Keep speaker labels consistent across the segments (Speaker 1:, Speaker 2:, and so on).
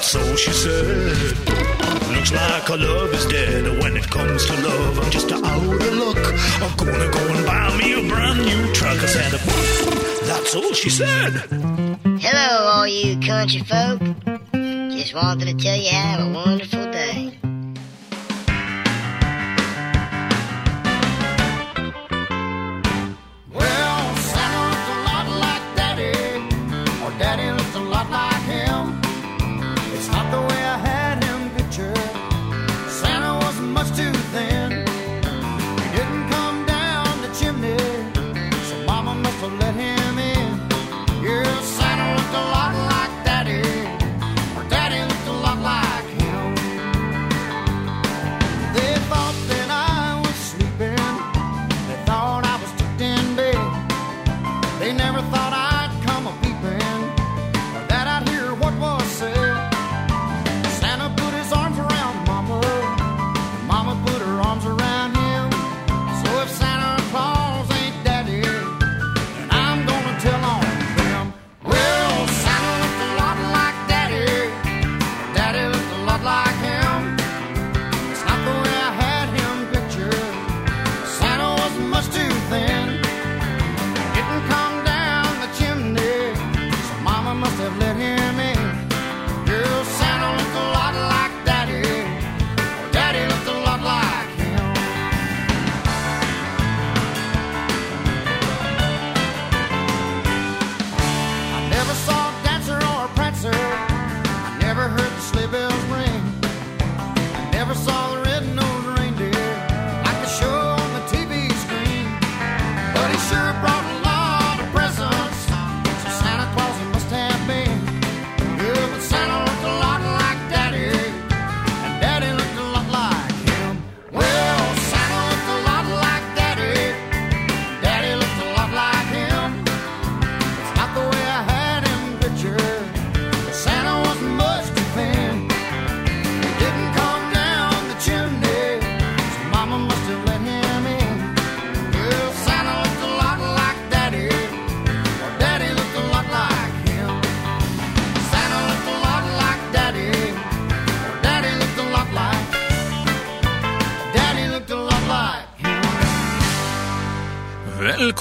Speaker 1: all she said. Looks like our love is dead. When it comes to love, I'm just out of luck. I'm gonna go and buy me a brand new truck. I said, that's all she said.
Speaker 2: Hello, all you country folk. Just wanted to tell you have a wonderful day.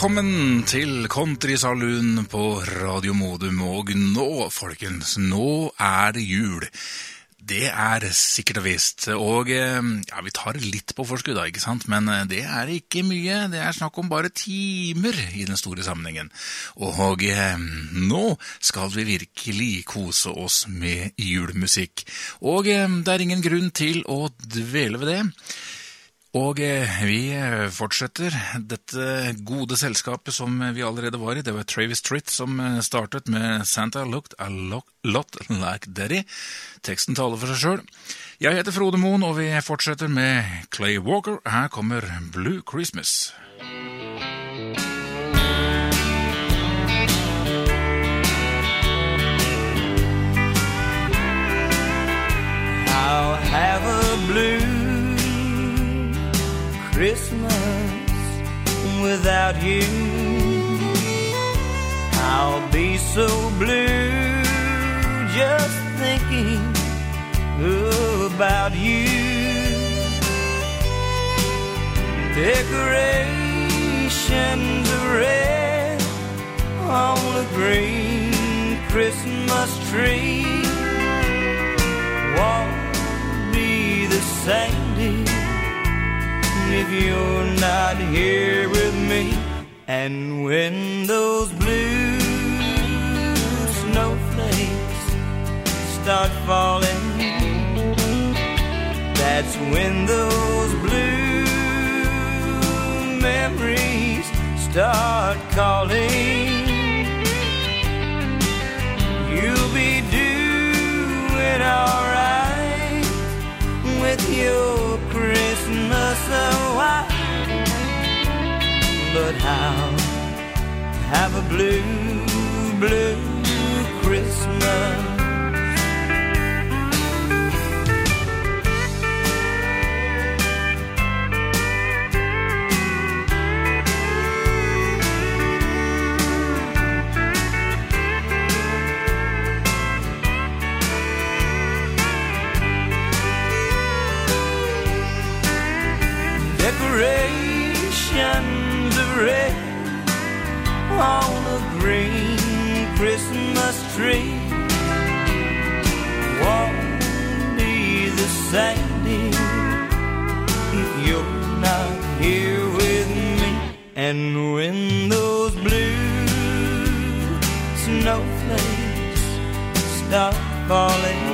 Speaker 3: Velkommen til Countrysaloon på Radio Modum. Og nå, folkens, nå er det jul. Det er sikkert og visst. Og eh, ja, vi tar litt på forskudd, da, ikke sant? Men eh, det er ikke mye. Det er snakk om bare timer i den store sammenhengen. Og eh, nå skal vi virkelig kose oss med julemusikk. Og det er ingen grunn til å dvele ved det. Og eh, vi eh, fortsetter dette gode selskapet som vi allerede var i. Det var Travis Tritt som eh, startet med Santa Looked a Lot Like Daddy. Teksten taler for seg sjøl. Jeg heter Frode Moen, og vi fortsetter med Clay Walker. Her kommer Blue Christmas.
Speaker 4: Christmas without you. I'll be so blue just thinking about you. Decorations of red on a green Christmas tree won't be the same dear if you're not here with me. And when those blue snowflakes start falling, that's when those blue memories start calling. You'll be doing alright with your Christmas white. But how have a blue, blue Christmas? Red on a green Christmas tree. Won't be the same, if you're not here with me. And when those blue snowflakes start falling,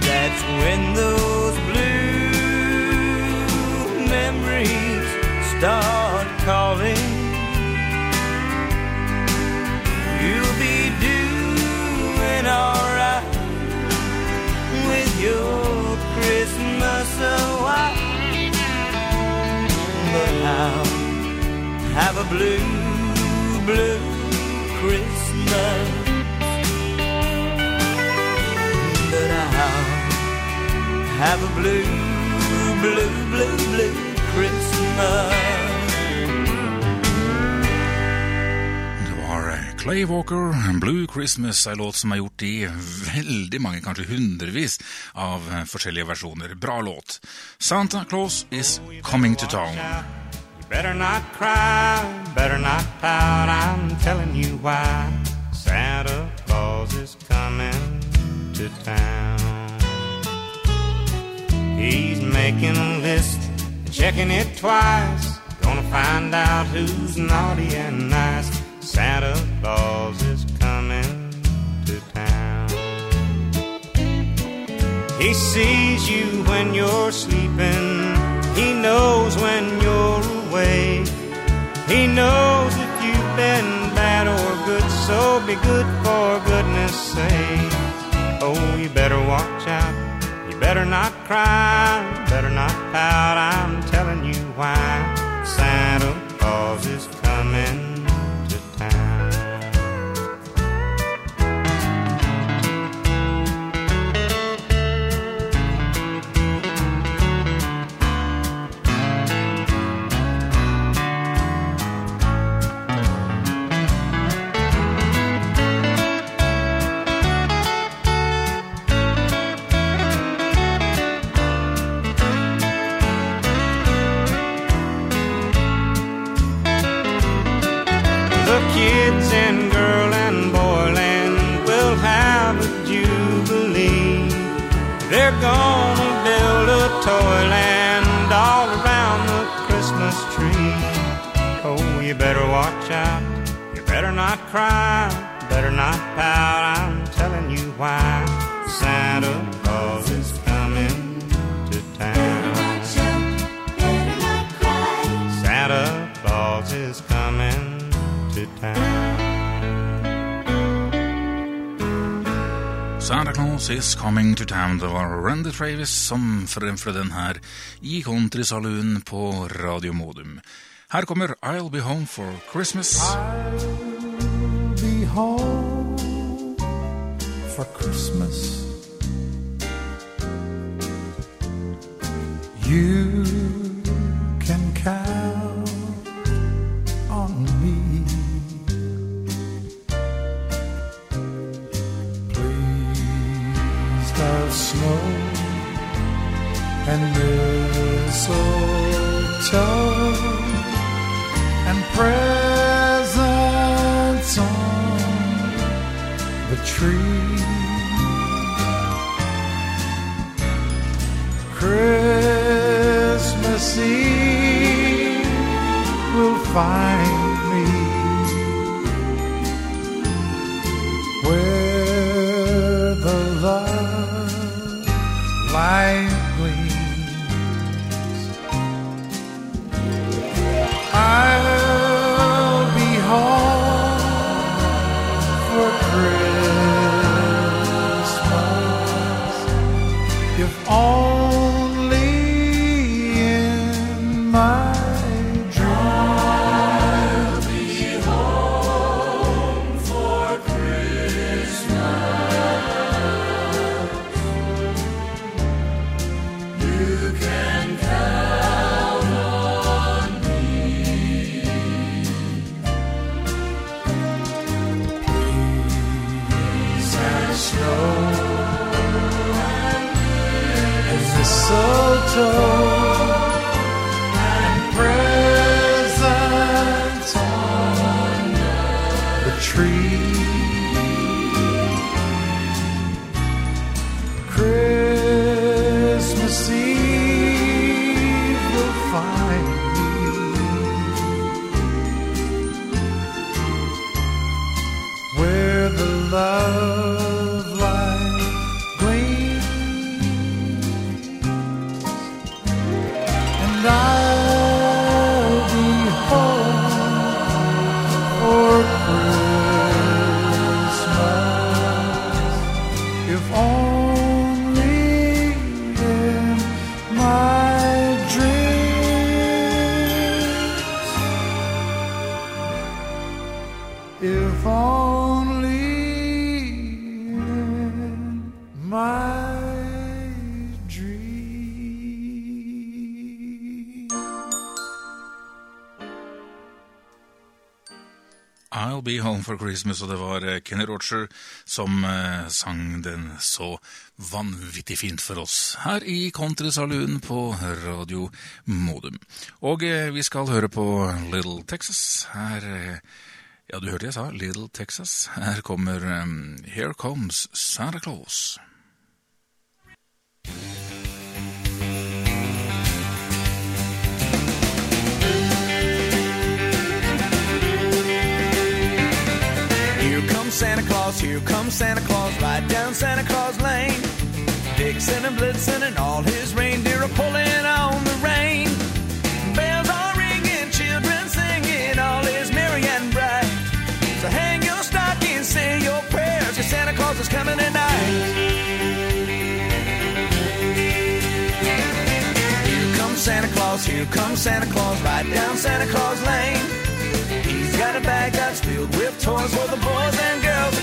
Speaker 4: that's when those blue memories start calling. You'll be doing alright with your Christmas white. But I'll have a blue, blue Christmas. But I'll have a blue, blue, blue, blue
Speaker 3: Eh, Clay Walker, Blue Christmas, en låt som er gjort i veldig mange, kanskje hundrevis av eh, forskjellige versjoner. Bra låt. Santa Claus is coming to town.
Speaker 5: You better not cry, better not pout. I'm telling you why. Santa Claus is coming to town. He's making a list, checking it twice. Gonna find out who's naughty and nice. Santa Claus is coming to town. He sees you when you're sleeping. He knows when you're awake. He knows if you've been bad or good, so be good for goodness sake. Oh, you better watch out. Better not cry. Better not pout. I'm telling you why. Santa Claus is coming gonna build a toyland all around the Christmas tree. Oh, you better watch out. You better not cry. Better not pout. I'm telling you why. Santa Claus is coming to town. Better watch out. Better not cry. Santa Claus is coming to town.
Speaker 3: Santa Claus is coming to town. Det var Randy Travis som fremførte den her i Countrysaloonen på Radio Modum. Her kommer I'll Be Home for Christmas.
Speaker 6: I'll be home for Christmas. You snow and mistletoe and presents on the tree. Christmas Eve will find love for Christmas,
Speaker 3: og det var eh, Kenny Roger som eh, sang den så vanvittig fint for oss her i Countrysaloon på Radio Modum. Og eh, vi skal høre på Little Texas. Her Ja, du hørte jeg sa Little Texas. Her kommer um, Here Comes Santa Claus.
Speaker 4: Santa Claus, here comes Santa Claus, right down Santa Claus Lane. Vixen and Blitzen and all his reindeer are pulling on the rein. Bells are ringing, children singing, all is merry and bright. So hang your stocking, say your prayers, 'cause Santa Claus is coming tonight. Here comes Santa Claus, here comes Santa Claus, right down Santa Claus Lane. Got a bag that's filled with toys for the boys and girls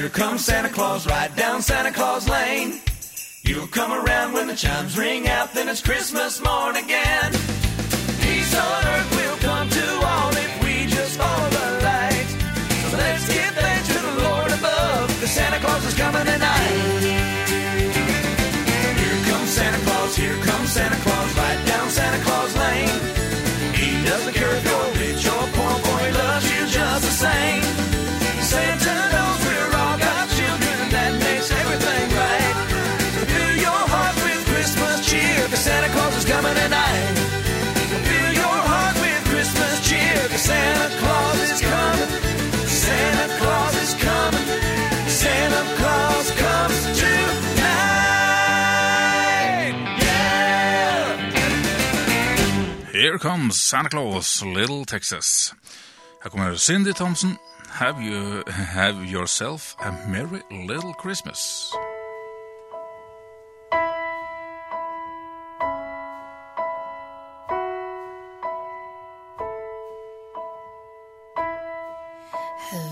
Speaker 4: here comes Santa Claus, right down Santa Claus Lane. You'll come around when the chimes ring out, then it's Christmas morn again. Peace on earth will come to all if we just follow the light. So let's give thanks to the Lord above, because Santa Claus is coming tonight. Here comes Santa Claus, here comes Santa Claus, right down Santa Claus Lane. He doesn't care if you're rich or poor, for he loves you just the same. Tonight. Fill your heart with Christmas cheer, Santa Claus is coming. Santa Claus is coming. Santa Claus comes tonight. Yeah!
Speaker 3: Here comes Santa Claus, Little Texas. Her kommer Cindy Thompson. Have you have yourself a merry little Christmas.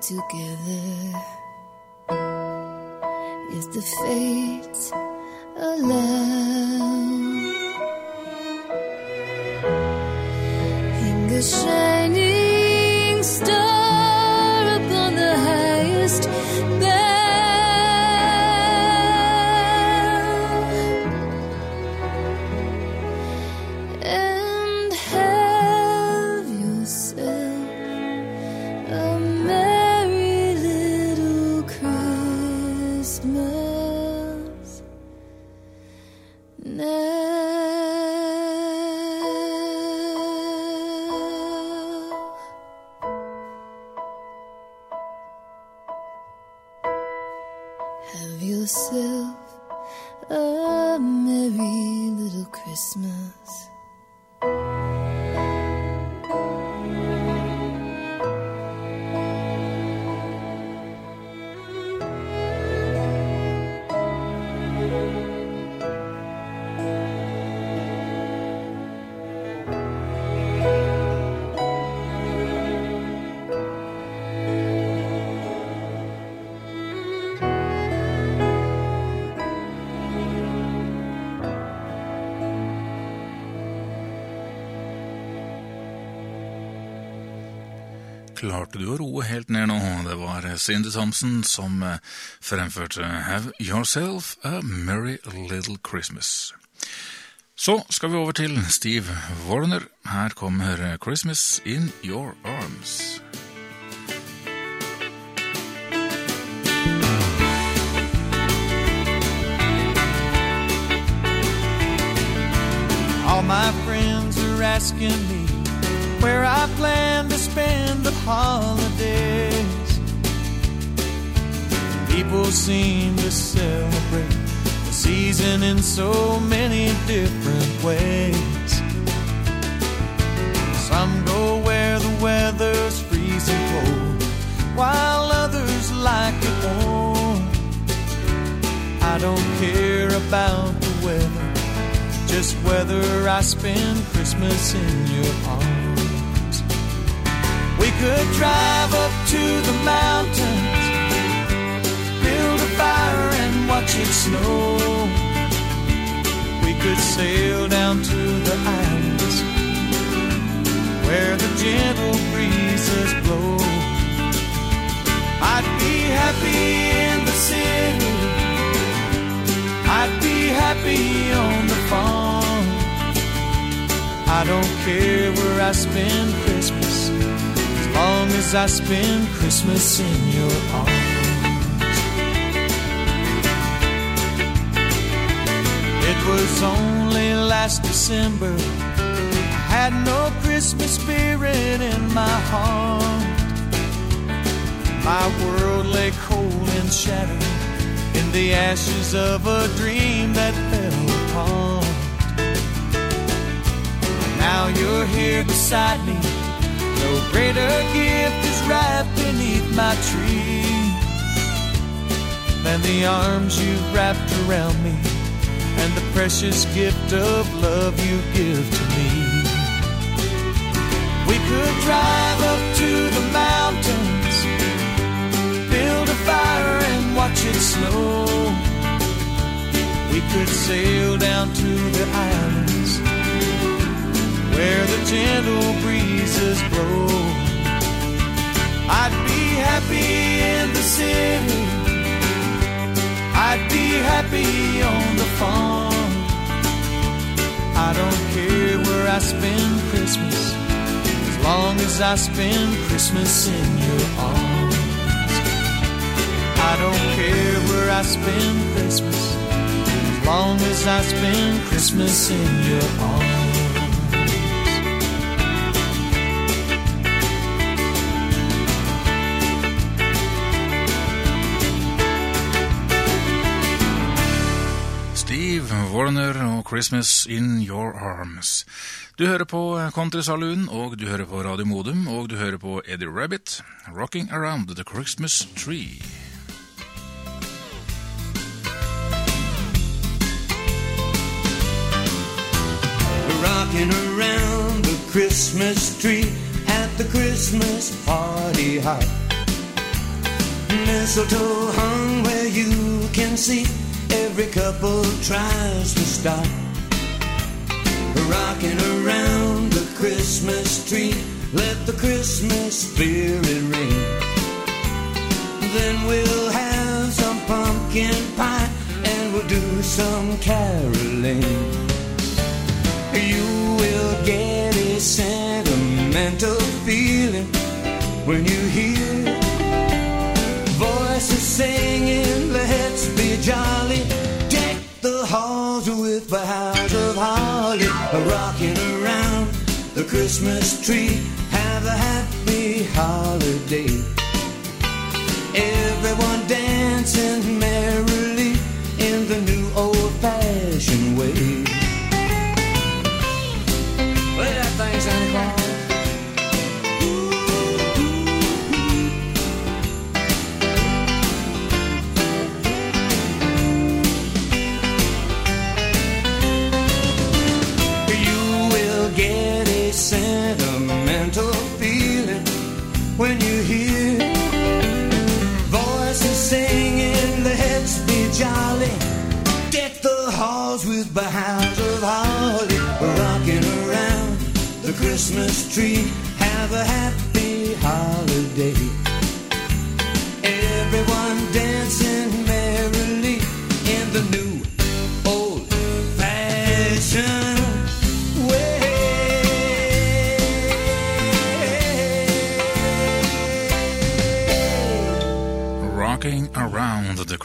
Speaker 7: together if the fates allow. Hang
Speaker 3: Klarte du å roe helt ned nå? Det var Cindy Thompson som eh, fremførte Have Yourself a Merry Little Christmas. Så skal vi over til Steve Warner. Her kommer Christmas in Your Arms.
Speaker 6: All my friends are asking me where I plan to holidays. People seem to celebrate the season in so many different ways. Some go where the weather's freezing cold, while others like it warm. I don't care about the weather just whether I spend Christmas in your arms. We could drive up to the mountains, build a fire and watch it snow. We could sail down to the islands where the gentle breezes blow. I'd be happy in the city. I'd be happy on the farm. I don't care where I spend long as I spend Christmas in your arms. It was only last December, I had no Christmas spirit in my heart. My world lay cold and shattered in the ashes of a dream that fell apart. Now you're here beside me. Greater gift is wrapped beneath my tree than the arms you've wrapped around me and the precious gift of love you give to me. We could drive up to the mountains build a fire and watch it snow. We could sail down to the islands where the gentle breezes blow. I'd be happy in the city. I'd be happy on the farm. I don't care where I spend Christmas as long as I spend Christmas in your arms. I don't care where I spend Christmas as long as I spend Christmas in your arms.
Speaker 3: Wariner og Christmas in Your Arms. Du hører på Country Saloon, og du hører på Radio Modum, og du hører på Eddie Rabbitt, Rocking Around the Christmas Tree.
Speaker 8: Rocking around the Christmas tree at the Christmas party hop. Mistletoe hung where you can see every couple tries to stop rocking around the Christmas tree. Let the Christmas spirit ring. Then we'll have some pumpkin pie and we'll do some caroling. You will get a sentimental feeling when you hear with boughs of holly, rocking around the Christmas tree. Have a happy holiday. Everyone dancing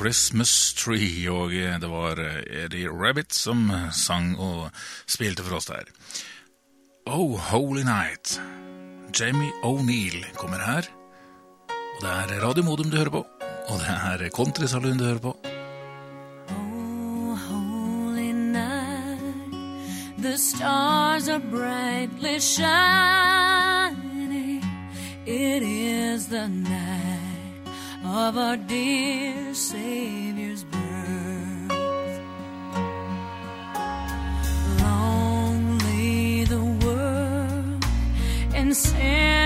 Speaker 8: Christmas Tree.
Speaker 3: Og eh, det var eh, Eddie Rabbit som eh, sang og spilte for oss der. Oh Holy Night. Jamie O'Neill kommer her. Og det er Radio Modum du hører på. Og det er Countrysaluen du hører på.
Speaker 7: Oh, holy night, the stars are brightly shining. It is the night of our dear Savior's birth. Long lay the world in sin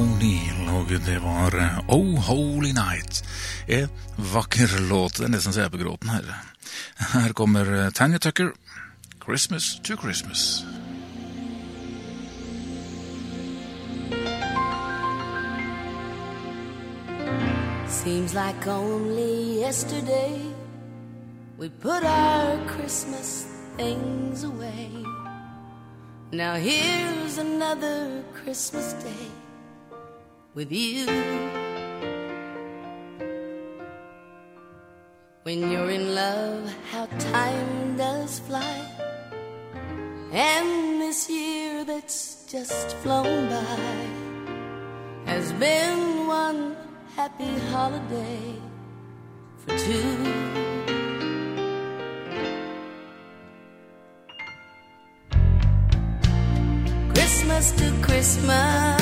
Speaker 3: O'Neal, og det var Oh Holy Night. En vakker låt. Det er nesten så jeg er på gråten her. Her kommer eh, Tanya Tucker, Christmas to Christmas.
Speaker 9: Seems like only yesterday we put our Christmas things away. Now here's another Christmas day with you. When you're in love, how time does fly. And this year that's just flown by has been one happy holiday for two. Christmas to Christmas,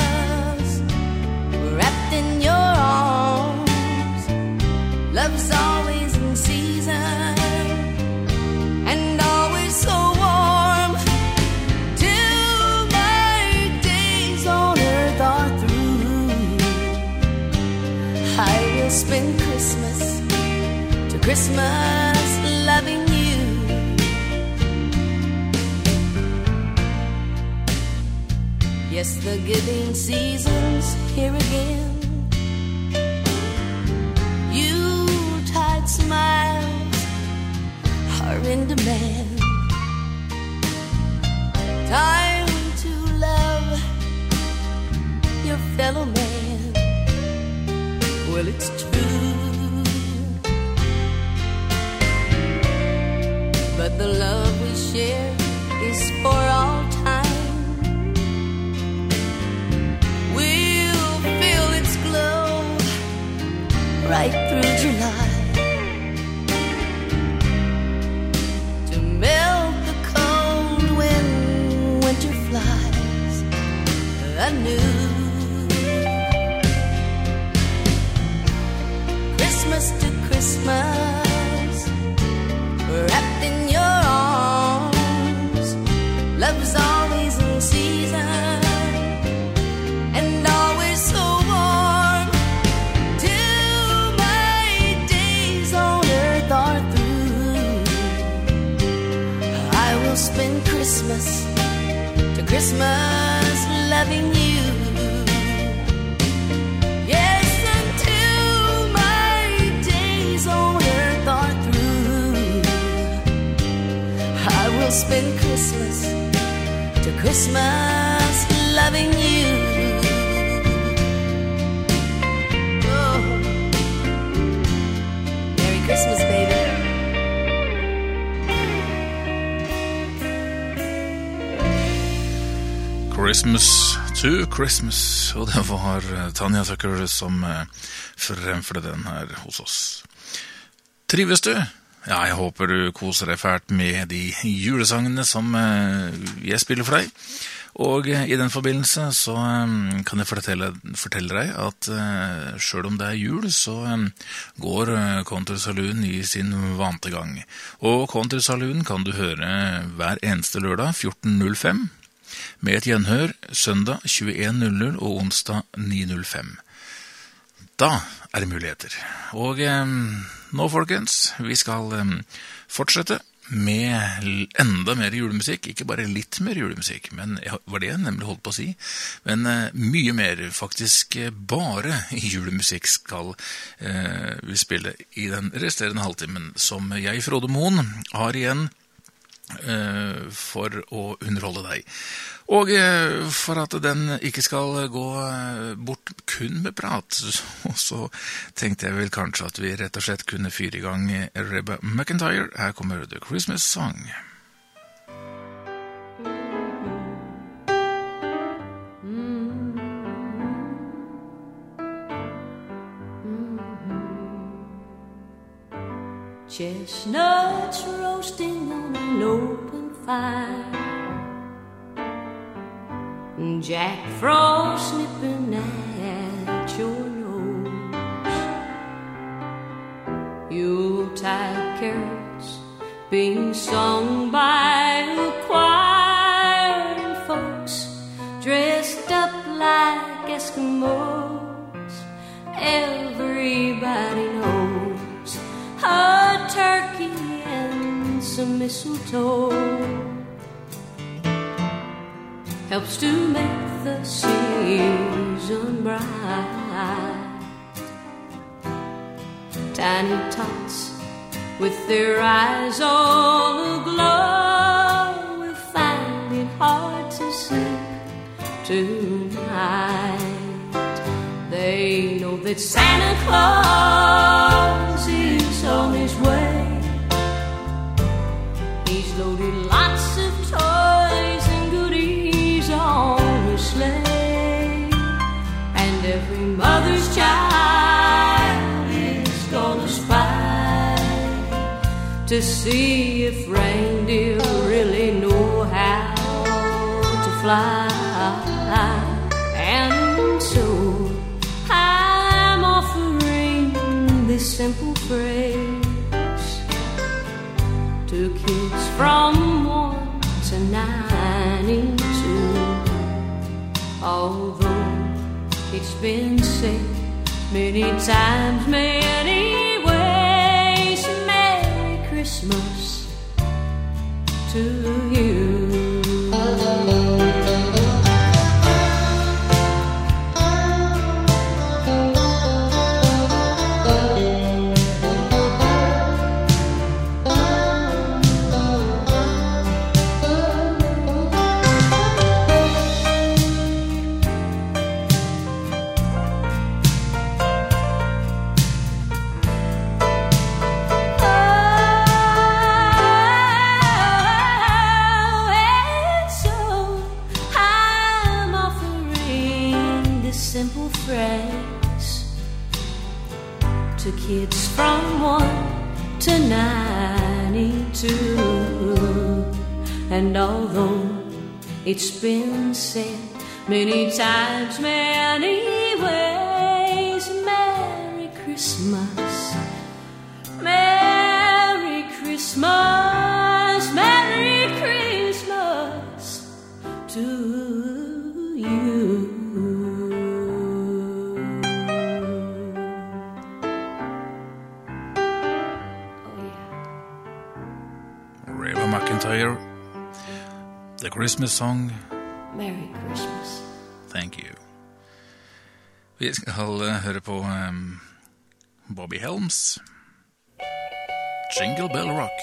Speaker 9: Christmas loving you. Yes, the giving season's here again.
Speaker 3: Christmas to Christmas. Og det var eh, Tanja Tucker som eh, fremførte den her hos oss. Trives du? Ja, jeg håper du koser deg fælt med de julesangene som eh, jeg spiller for deg. Og i den forbindelse så kan jeg fortelle, fortelle deg at sjøl om det er jul, så går Country Saloon i sin vante gang. Og Country Saloon kan du høre hver eneste lørdag 14.05 med et gjenhør søndag 21.00 og onsdag 9.05. Da er det muligheter. Og eh, nå, folkens, vi skal eh, fortsette med enda mer julemusikk. Ikke bare litt mer julemusikk, men var det jeg nemlig holdt på å si. Men eh, mye mer, faktisk eh, bare julemusikk skal eh, vi spille i den resterende halvtimen som jeg, Frode Moen, har igjen for å underholde deg. Og eh, for at den ikke skal gå eh, bort kun med prat, så tenkte jeg vel kanskje at vi rett og slett kunne fyre i gang Reba McIntyre. Her kommer The Christmas Song.
Speaker 9: Chestnuts roasting on an open fire. Jack Frost nipping at your nose. Yuletide carols being sung by
Speaker 7: mistletoe helps to make the season bright. Tiny tots with their eyes all aglow will find it hard to sleep tonight. They know that Santa Claus is on his to see if reindeer really know how to fly. And so I'm offering this simple phrase to kids from one to ninety-two. Although it's been said many times, many to you. Many times, many ways, Merry Christmas. Merry Christmas, Merry Christmas to you. Oh, yeah.
Speaker 3: Reba McEntire. The Christmas Song.
Speaker 7: Merry Christmas.
Speaker 3: Thank you. Vi skal høre på em, Bobby Helms. Jingle Bell Rock.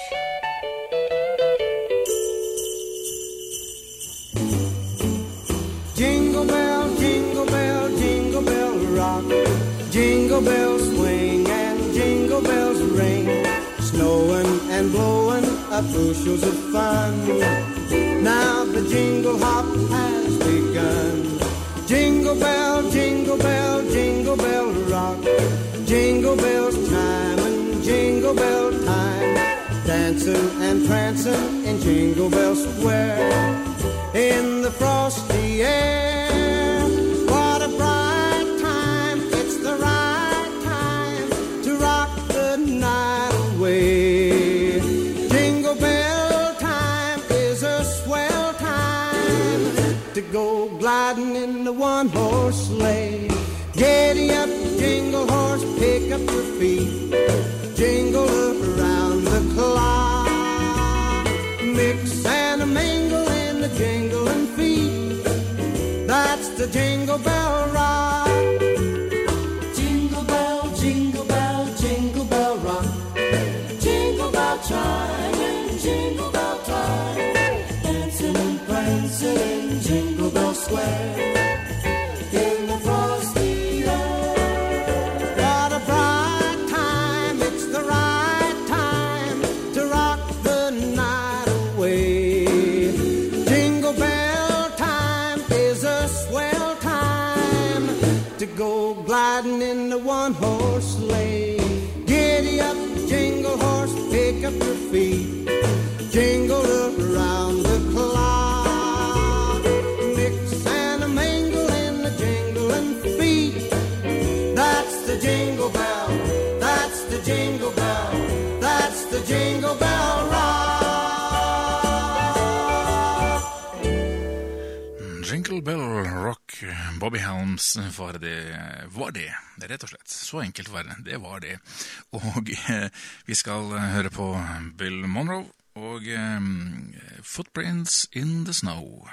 Speaker 10: Jingle bell, jingle bell, jingle bell rock. Jingle bells swing and jingle bells ring. Snowing and blowing up bushels of fun. Now the jingle hop has begun. Jingle bell, jingle bell, jingle bell rock. Jingle bells chime and jingle bell time. Dancing and prancing in Jingle Bell Square in the frosty air. Sleigh.
Speaker 11: Bobby Helms var det, var det, rett og slett. Så enkelt var det. Det var det. Og eh, vi skal eh, høre på Bill Monroe og eh, 'Footprints in the Snow'.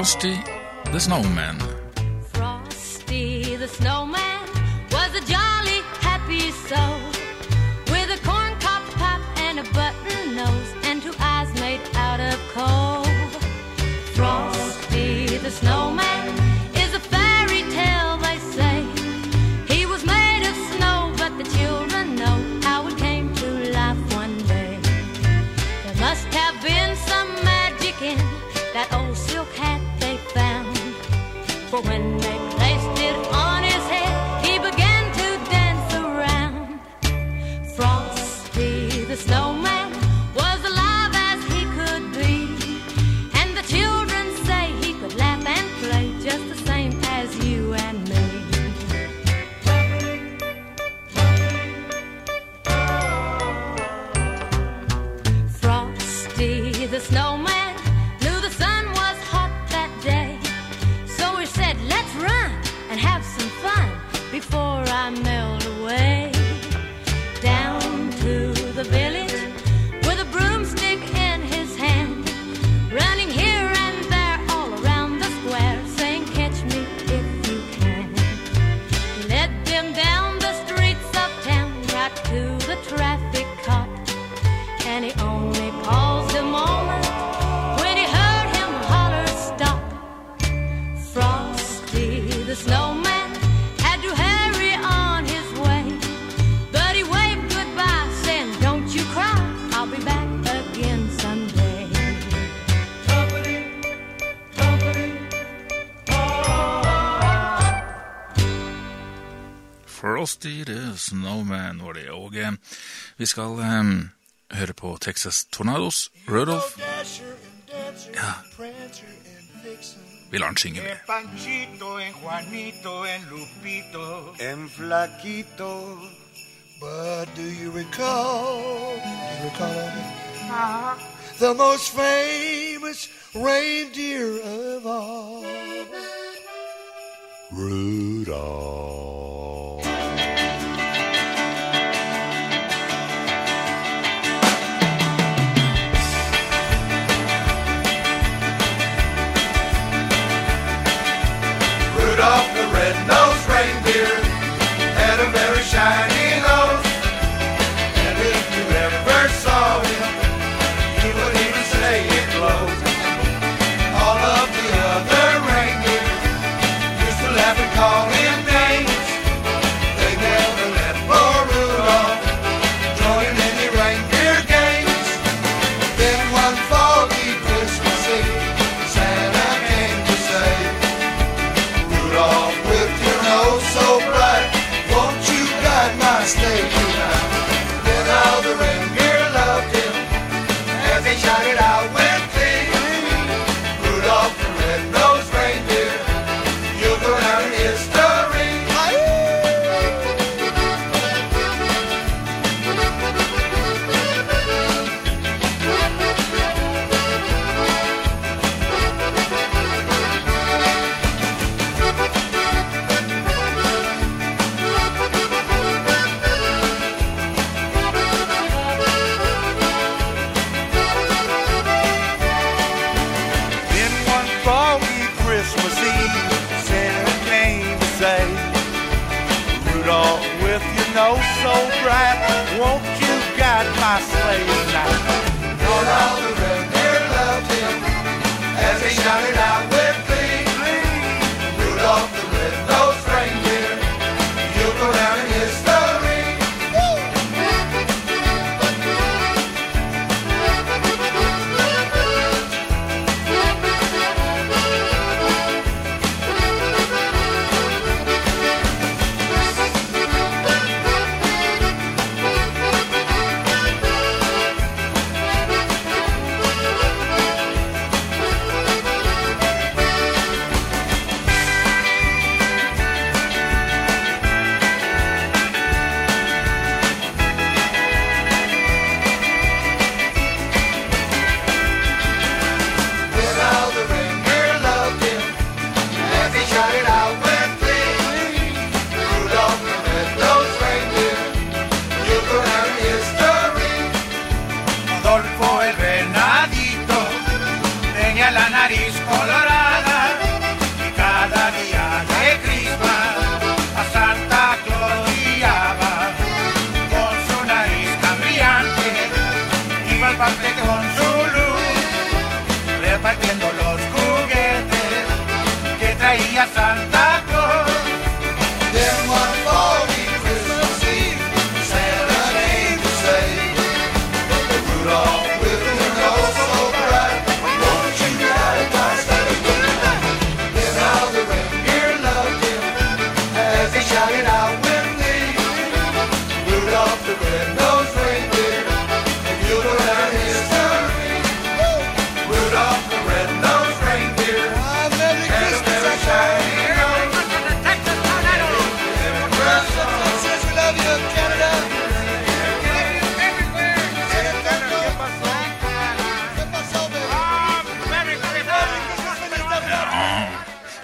Speaker 11: Frosty the Snowman.
Speaker 3: Snow
Speaker 11: med nåla. Og eh, vi skal eh, høre på Texas Tornados, Rudolph.
Speaker 3: Ja. Vi lar den synge med.
Speaker 12: Panchito, en Juanito, en Lupito, en Flaquito.
Speaker 1: But do you recall, do you recall uh ah. -huh. the most famous reindeer of all? Rudolph.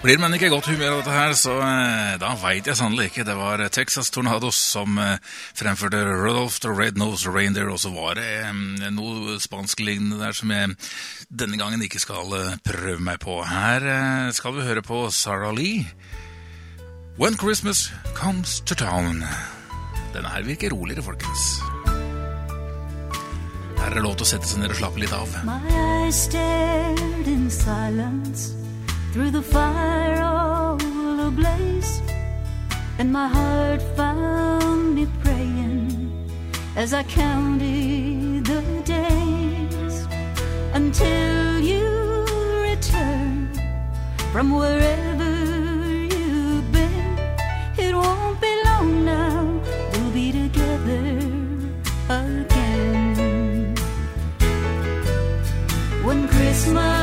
Speaker 3: Blir man ikke i godt humør av dette her, så eh, da veit jeg sannelig ikke. Det var eh, Texas Tornados som eh, fremførte Rudolph the Red-Nosed Reindeer, og så var det eh, noe spansklignende der som jeg denne gangen ikke skal prøve meg på. Her skal vi høre på Sarah Lee. When Christmas Comes to Town. Denne her virker roligere, folkens. Her er det lov til å sette seg ned og slappe litt av.
Speaker 7: My eyes stared in silence through the fire all ablaze, and my heart found me praying as I counted the days until you return from wherever you've been. It won't be long now, we'll be together again. When Christmas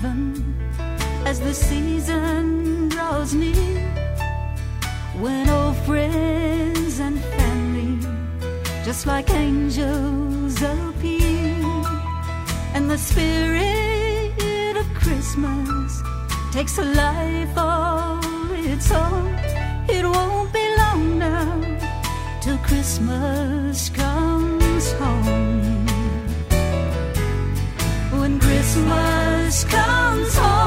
Speaker 13: heaven as the season draws near. When old friends and family, just like angels, appear, and the spirit of Christmas takes a life of its own. It won't be long now till Christmas comes home. When Christmas comes home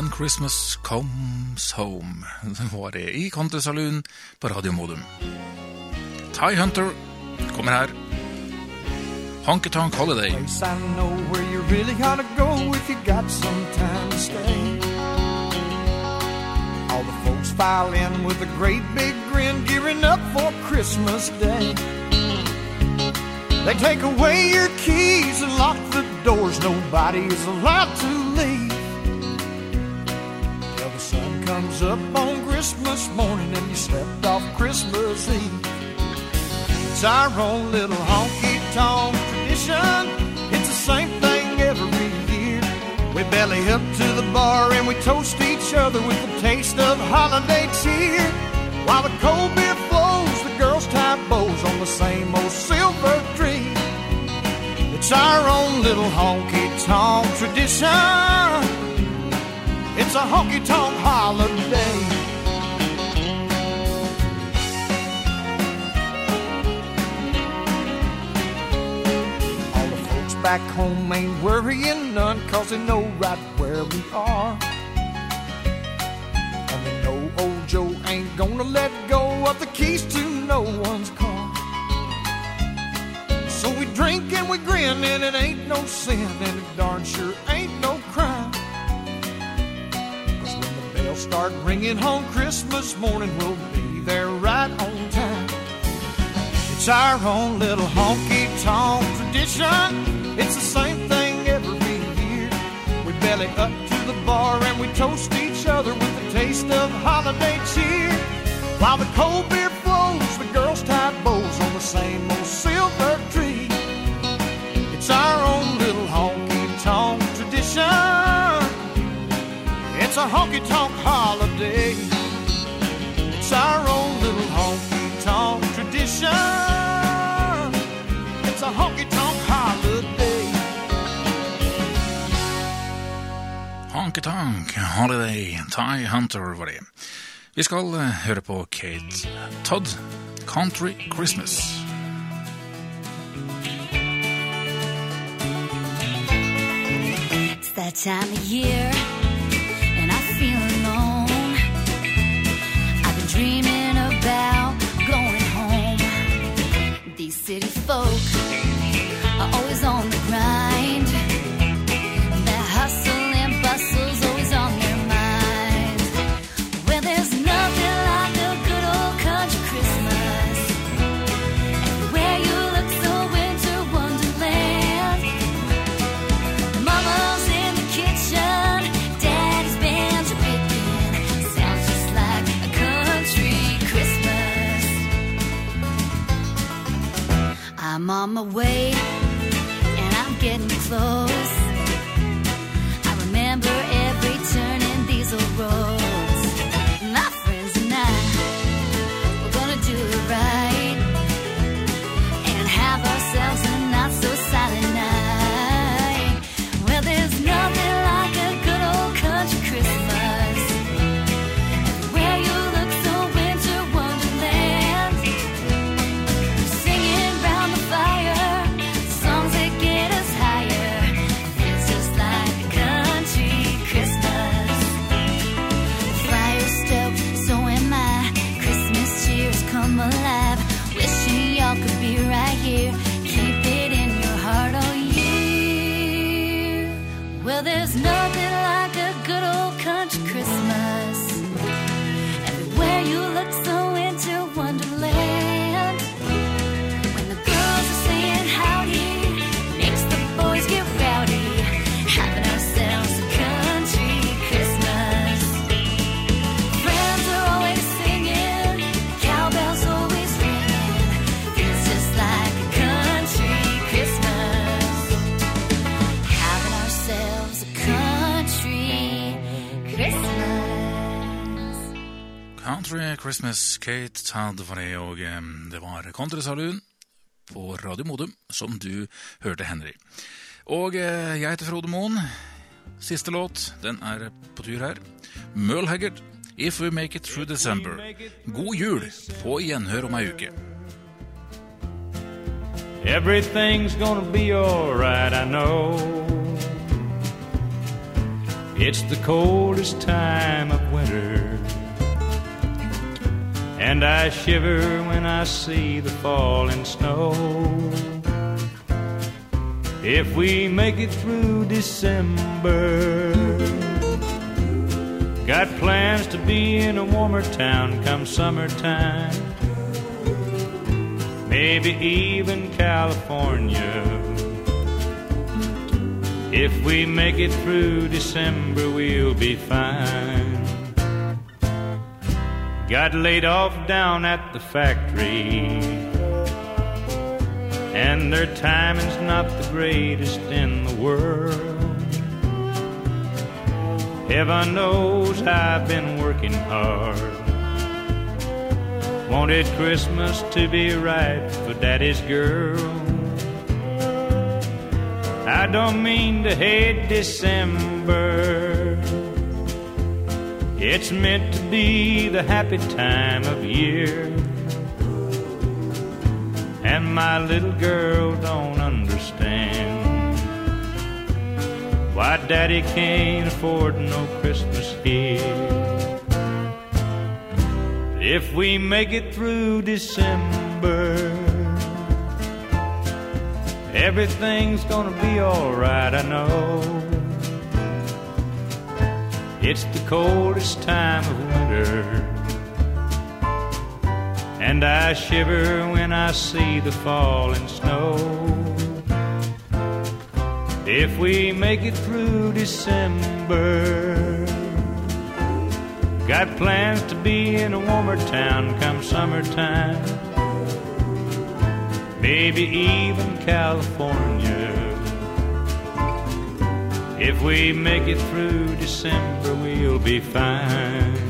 Speaker 13: When Christmas Comes Home.
Speaker 3: Det var det i Country Saloon på Radio Modum. Ty Hunter kommer her. Honky Tonk Holiday.
Speaker 6: place I know where you really to go if you got some time to stay. All the folks file in with a great big grin, gearing up for Christmas Day. They take away your keys and lock the doors. Nobody is allowed to leave. Up on Christmas morning and you slept off Christmas Eve. It's our own little honky tonk tradition. It's the same thing every year. We belly up to the bar and we toast each other with the taste of holiday cheer. While the cold beer flows, the girls tie bows on the same old silver tree. It's our own little honky tonk tradition. It's a honky tonk holiday. All the folks back home ain't worrying none, cause they know right where we are. And they know old Joe ain't gonna let go of the keys to no one's car. So we drink and we grin, and it ain't no sin, and it darn sure ain't no crime. When start ringing home Christmas morning, we'll be there right on time. It's our own little honky tonk tradition. It's the same thing every year. We belly up to the bar and we toast each other with a taste of holiday cheer. While the cold beer flows, the girls tie bows on the same old silver tree. It's our a honky tonk holiday. It's our own little honky tonk tradition. It's a honky tonk holiday.
Speaker 3: Honky Tonk Holiday. Ty Hunter var det. Vi skal eh, høre på Kate Todd. Country Christmas.
Speaker 7: It's that time of year, I'm on my way, and I'm getting close.
Speaker 3: Kate det, og eh, det var Kontrasaluen på Radio Modum som du hørte Henry. Og eh, jeg heter Frode Moen. Siste låt, den er på tur her. Merle Haggard, If We Make It Through December. God jul, på gjenhør om ei uke.
Speaker 14: Everything's gonna be alright, I know. It's the coldest time of winter. And I shiver when I see the falling snow. If we make it through December, got plans to be in a warmer town come summertime. Maybe even California. If we make it through December, we'll be fine. Got laid off down at the factory. And their timing's not the greatest in the world. Heaven knows I've been working hard. Wanted Christmas to be right for Daddy's girl. I don't mean to hate December. It's meant to be the happy time of year. And my little girl don't understand why Daddy can't afford no Christmas here. If we make it through December, everything's gonna be alright, I know. It's the coldest time of winter. And I shiver when I see the falling snow. If we make it through December, got plans to be in a warmer town come summertime. Maybe even California. If we make it through December, we'll be fine.